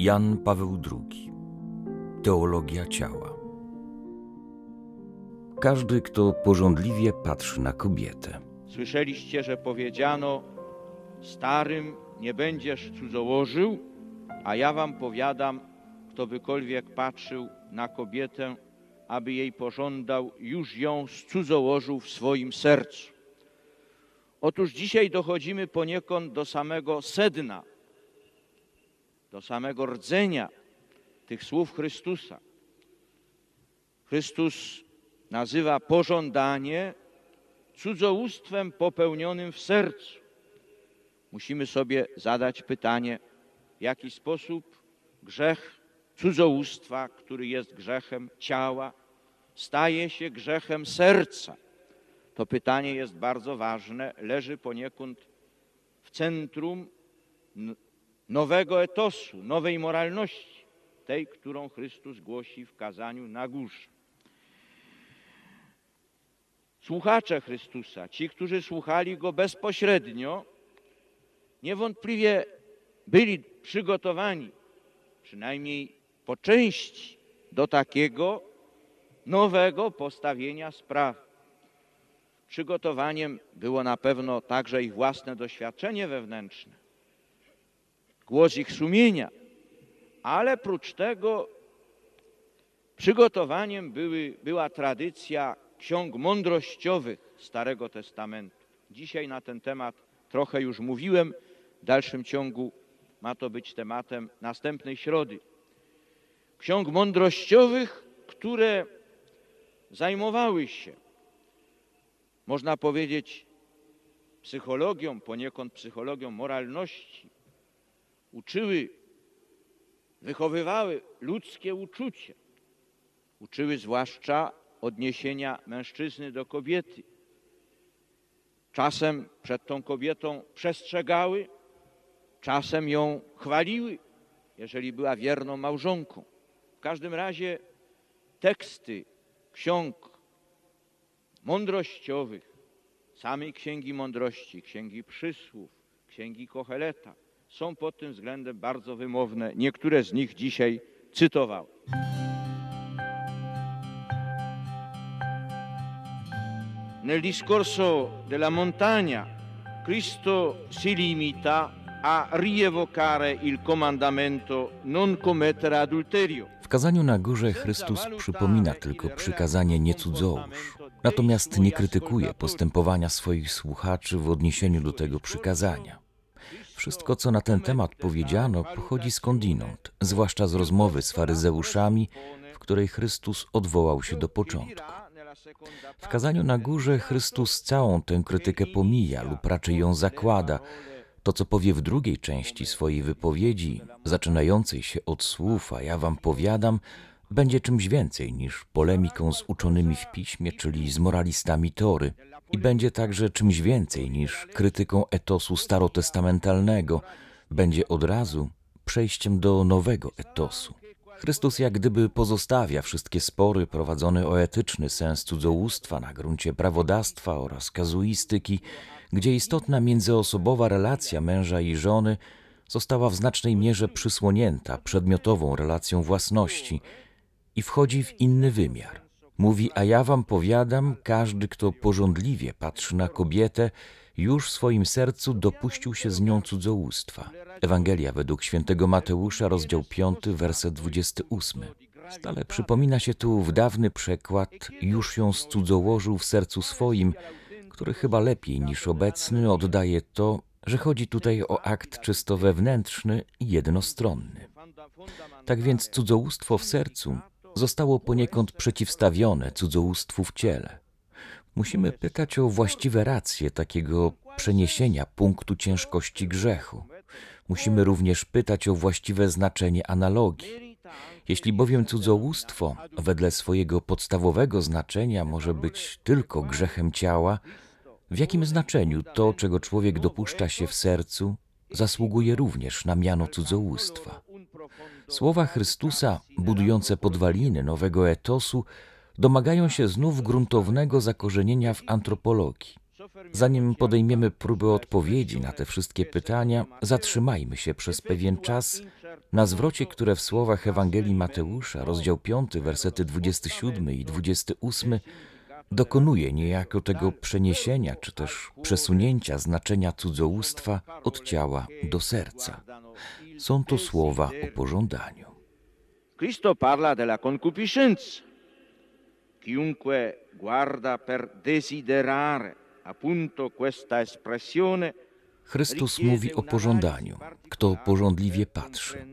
Jan Paweł II Teologia ciała Każdy, kto porządliwie patrzy na kobietę. Słyszeliście, że powiedziano: Starym nie będziesz cudzołożył, a ja wam powiadam, kto bykolwiek patrzył na kobietę, aby jej pożądał, już ją cudzołożył w swoim sercu. Otóż dzisiaj dochodzimy poniekąd do samego sedna, do samego rdzenia tych słów Chrystusa. Chrystus nazywa pożądanie cudzołóstwem popełnionym w sercu. Musimy sobie zadać pytanie, w jaki sposób grzech cudzołóstwa, który jest grzechem ciała, staje się grzechem serca. To pytanie jest bardzo ważne, leży poniekąd w centrum nowego etosu, nowej moralności, tej, którą Chrystus głosi w kazaniu na górze. Słuchacze Chrystusa, ci, którzy słuchali Go bezpośrednio, niewątpliwie byli przygotowani, przynajmniej po części, do takiego nowego postawienia spraw. Przygotowaniem było na pewno także ich własne doświadczenie wewnętrzne, głos ich sumienia, ale prócz tego przygotowaniem były, była tradycja ksiąg mądrościowych Starego Testamentu. Dzisiaj na ten temat trochę już mówiłem. W dalszym ciągu ma to być tematem następnej środy. Ksiąg mądrościowych, które zajmowały się, można powiedzieć, psychologią, poniekąd psychologią moralności, uczyły, wychowywały ludzkie uczucie, uczyły zwłaszcza odniesienia mężczyzny do kobiety. Czasem przed tą kobietą przestrzegały, czasem ją chwaliły, jeżeli była wierną małżonką. W każdym razie teksty ksiąg mądrościowych, samej Księgi Mądrości, Księgi Przysłów, Księgi Kocheleta są pod tym względem bardzo wymowne. Niektóre z nich dzisiaj cytowałem. Nel discorso della montagna, Cristo si limita a rievocare il comandamento non commettere adulterio. W kazaniu na górze Chrystus przypomina tylko przykazanie nie cudzołóż, natomiast nie krytykuje postępowania swoich słuchaczy w odniesieniu do tego przykazania. Wszystko, co na ten temat powiedziano, pochodzi skądinąd, zwłaszcza z rozmowy z faryzeuszami, w której Chrystus odwołał się do początku. W kazaniu na górze Chrystus całą tę krytykę pomija lub raczej ją zakłada. To, co powie w drugiej części swojej wypowiedzi, zaczynającej się od słów, a ja wam powiadam, będzie czymś więcej niż polemiką z uczonymi w piśmie, czyli z moralistami Tory. I będzie także czymś więcej niż krytyką etosu starotestamentalnego. Będzie od razu przejściem do nowego etosu. Chrystus jak gdyby pozostawia wszystkie spory prowadzone o etyczny sens cudzołóstwa na gruncie prawodawstwa oraz kazuistyki, gdzie istotna międzyosobowa relacja męża i żony została w znacznej mierze przysłonięta przedmiotową relacją własności i wchodzi w inny wymiar. Mówi, a ja wam powiadam, każdy, kto porządliwie patrzy na kobietę, już w swoim sercu dopuścił się z nią cudzołóstwa. Ewangelia według świętego Mateusza, rozdział 5, werset 28. Stale przypomina się tu w dawny przekład, już ją cudzołożył w sercu swoim, który chyba lepiej niż obecny oddaje to, że chodzi tutaj o akt czysto wewnętrzny i jednostronny. Tak więc cudzołóstwo w sercu zostało poniekąd przeciwstawione cudzołóstwu w ciele. Musimy pytać o właściwe racje takiego przeniesienia punktu ciężkości grzechu. Musimy również pytać o właściwe znaczenie analogii. Jeśli bowiem cudzołóstwo wedle swojego podstawowego znaczenia może być tylko grzechem ciała, w jakim znaczeniu to, czego człowiek dopuszcza się w sercu, zasługuje również na miano cudzołóstwa? Słowa Chrystusa, budujące podwaliny nowego etosu, domagają się znów gruntownego zakorzenienia w antropologii. Zanim podejmiemy próbę odpowiedzi na te wszystkie pytania, zatrzymajmy się przez pewien czas na zwrocie, które w słowach Ewangelii Mateusza, rozdział 5, wersety 27 i 28, dokonuje niejako tego przeniesienia czy też przesunięcia znaczenia cudzołóstwa od ciała do serca. Są to słowa o pożądaniu. Cristo parla della concupiscenza. Chiunque guarda per desiderare appunto questa espressione Chrystus mówi o pożądaniu. Kto pożądliwie patrzy.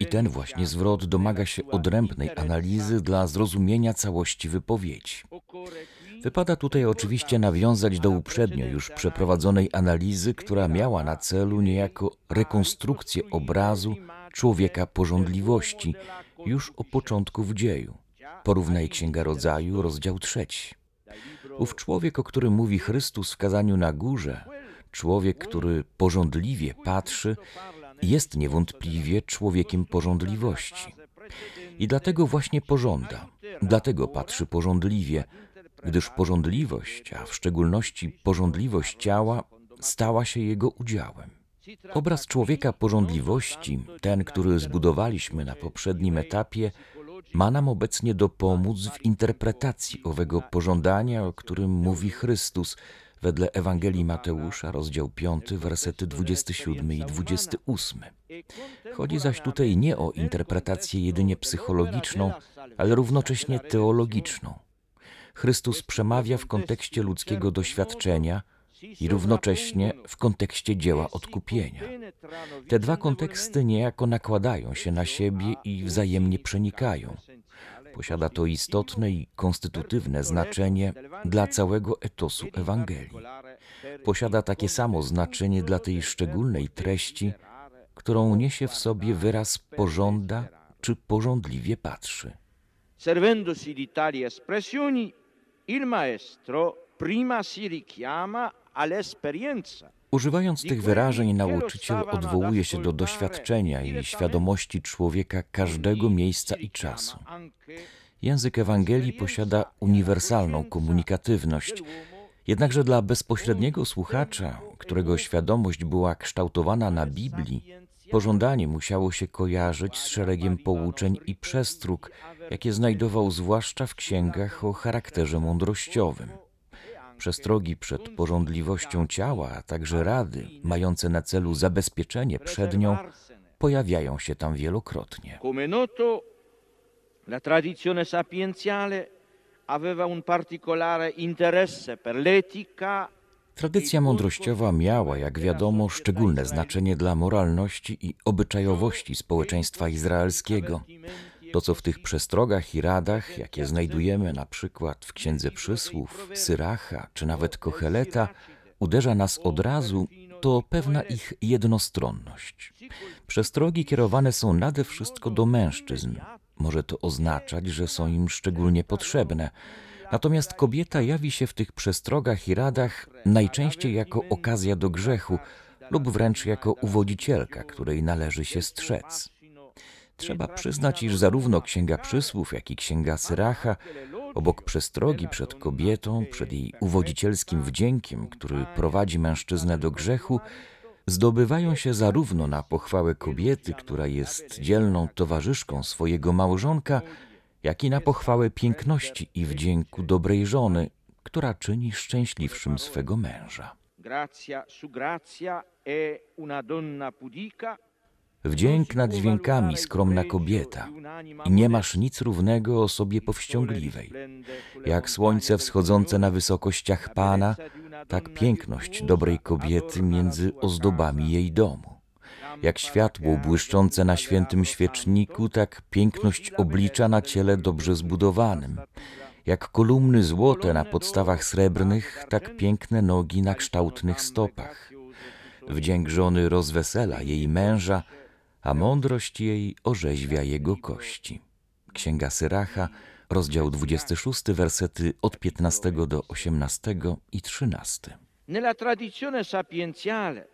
I ten właśnie zwrot domaga się odrębnej analizy dla zrozumienia całości wypowiedzi. Wypada tutaj oczywiście nawiązać do uprzednio już przeprowadzonej analizy, która miała na celu niejako rekonstrukcję obrazu człowieka pożądliwości już o początku w dzieju. Porównaj Księga Rodzaju, rozdział trzeci. Ów człowiek, o którym mówi Chrystus w kazaniu na górze, człowiek, który pożądliwie patrzy, jest niewątpliwie człowiekiem pożądliwości. I dlatego właśnie pożąda, dlatego patrzy pożądliwie, gdyż pożądliwość, a w szczególności pożądliwość ciała, stała się jego udziałem. Obraz człowieka pożądliwości, ten, który zbudowaliśmy na poprzednim etapie, ma nam obecnie dopomóc w interpretacji owego pożądania, o którym mówi Chrystus wedle Ewangelii Mateusza, rozdział 5, wersety 27 i 28. Chodzi zaś tutaj nie o interpretację jedynie psychologiczną, ale równocześnie teologiczną. Chrystus przemawia w kontekście ludzkiego doświadczenia i równocześnie w kontekście dzieła odkupienia. Te dwa konteksty niejako nakładają się na siebie i wzajemnie przenikają. Posiada to istotne i konstytutywne znaczenie dla całego etosu Ewangelii. Posiada takie samo znaczenie dla tej szczególnej treści, którą niesie w sobie wyraz pożąda czy pożądliwie patrzy. Servendosi di tali espressioni, il maestro prima si richiama all'esperienza. Używając tych wyrażeń, nauczyciel odwołuje się do doświadczenia i świadomości człowieka każdego miejsca i czasu. Język Ewangelii posiada uniwersalną komunikatywność, jednakże dla bezpośredniego słuchacza, którego świadomość była kształtowana na Biblii, pożądanie musiało się kojarzyć z szeregiem pouczeń i przestróg, jakie znajdował zwłaszcza w księgach o charakterze mądrościowym. Przestrogi przed porządliwością ciała, a także rady, mające na celu zabezpieczenie przed nią, pojawiają się tam wielokrotnie. La aveva un particolare interesse per l'etica Tradycja mądrościowa miała, jak wiadomo, szczególne znaczenie dla moralności i obyczajowości społeczeństwa izraelskiego. To, co w tych przestrogach i radach, jakie znajdujemy na przykład w Księdze Przysłów, Syracha czy nawet Kocheleta, uderza nas od razu, to pewna ich jednostronność. Przestrogi kierowane są nade wszystko do mężczyzn. Może to oznaczać, że są im szczególnie potrzebne. Natomiast kobieta jawi się w tych przestrogach i radach najczęściej jako okazja do grzechu lub wręcz jako uwodzicielka, której należy się strzec. Trzeba przyznać, iż zarówno Księga Przysłów, jak i Księga Syracha, obok przestrogi przed kobietą, przed jej uwodzicielskim wdziękiem, który prowadzi mężczyznę do grzechu, zdobywają się zarówno na pochwałę kobiety, która jest dzielną towarzyszką swojego małżonka, jak i na pochwałę piękności i wdzięku dobrej żony, która czyni szczęśliwszym swego męża. Pudica. Wdzięk nad dźwiękami skromna kobieta i nie masz nic równego osobie powściągliwej. Jak słońce wschodzące na wysokościach Pana, tak piękność dobrej kobiety między ozdobami jej domu. Jak światło błyszczące na świętym świeczniku, tak piękność oblicza na ciele dobrze zbudowanym. Jak kolumny złote na podstawach srebrnych, tak piękne nogi na kształtnych stopach. Wdzięk żony rozwesela jej męża, a mądrość jej orzeźwia jego kości. Księga Syracha, rozdział 26, wersety od 15 do 18 i 13. Nella tradizione sapienziale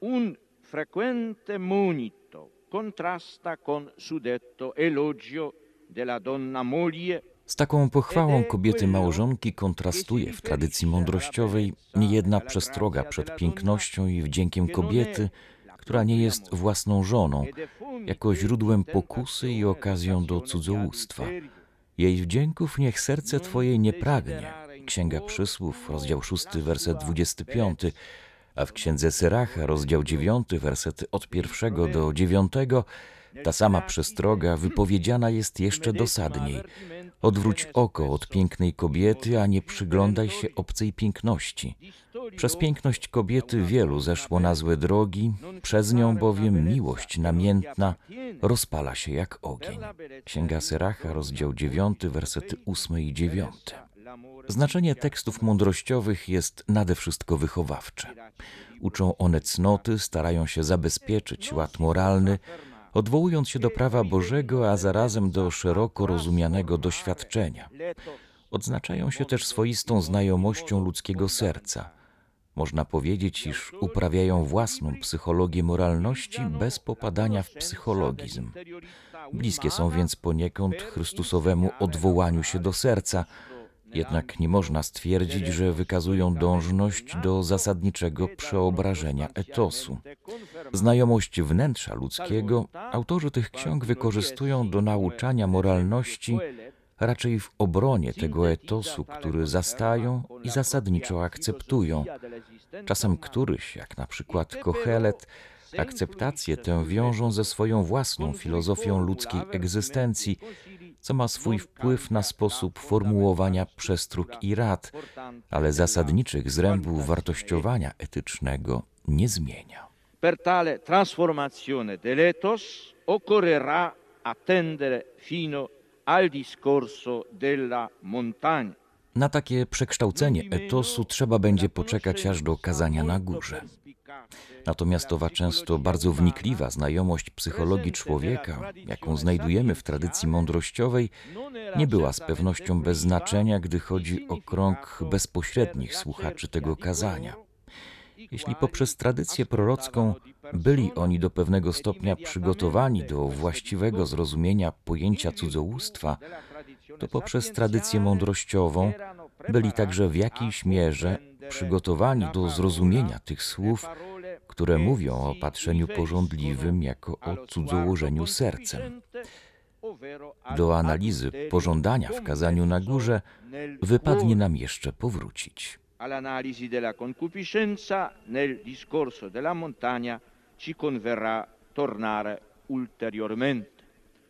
un frequente monito contrasta con suddetto elogio della donna moglie Z taką pochwałą kobiety małżonki kontrastuje w tradycji mądrościowej niejedna przestroga przed pięknością i wdziękiem kobiety, która nie jest własną żoną, jako źródłem pokusy i okazją do cudzołóstwa. Jej wdzięków niech serce Twoje nie pragnie. Księga Przysłów, rozdział 6, werset 25, a w Księdze Syracha, rozdział 9, wersety od pierwszego do dziewiątego, ta sama przestroga wypowiedziana jest jeszcze dosadniej. Odwróć oko od pięknej kobiety, a nie przyglądaj się obcej piękności. Przez piękność kobiety wielu zeszło na złe drogi, przez nią bowiem miłość namiętna rozpala się jak ogień. Księga Syracha, rozdział 9, wersety 8 i 9. Znaczenie tekstów mądrościowych jest nade wszystko wychowawcze. Uczą one cnoty, starają się zabezpieczyć ład moralny, odwołując się do prawa Bożego, a zarazem do szeroko rozumianego doświadczenia. Odznaczają się też swoistą znajomością ludzkiego serca. Można powiedzieć, iż uprawiają własną psychologię moralności bez popadania w psychologizm. Bliskie są więc poniekąd Chrystusowemu odwołaniu się do serca, jednak nie można stwierdzić, że wykazują dążność do zasadniczego przeobrażenia etosu. Znajomość wnętrza ludzkiego autorzy tych ksiąg wykorzystują do nauczania moralności raczej w obronie tego etosu, który zastają i zasadniczo akceptują. Czasem któryś, jak na przykład Kochelet, akceptację tę wiążą ze swoją własną filozofią ludzkiej egzystencji, co ma swój wpływ na sposób formułowania przestróg i rad, ale zasadniczych zrębów wartościowania etycznego nie zmienia. Per tale trasformazione dell'ethos occorrerà attendere fino al discorso della montagna. Na takie przekształcenie etosu trzeba będzie poczekać aż do kazania na górze. Natomiast owa często bardzo wnikliwa znajomość psychologii człowieka, jaką znajdujemy w tradycji mądrościowej, nie była z pewnością bez znaczenia, gdy chodzi o krąg bezpośrednich słuchaczy tego kazania. Jeśli poprzez tradycję prorocką byli oni do pewnego stopnia przygotowani do właściwego zrozumienia pojęcia cudzołóstwa, to poprzez tradycję mądrościową byli także w jakiejś mierze przygotowani do zrozumienia tych słów, które mówią o patrzeniu porządliwym jako o cudzołożeniu sercem. Do analizy pożądania w kazaniu na górze wypadnie nam jeszcze powrócić. All'analisi della concupiscenza nel discorso della montagna ci converrà tornare ulteriormente.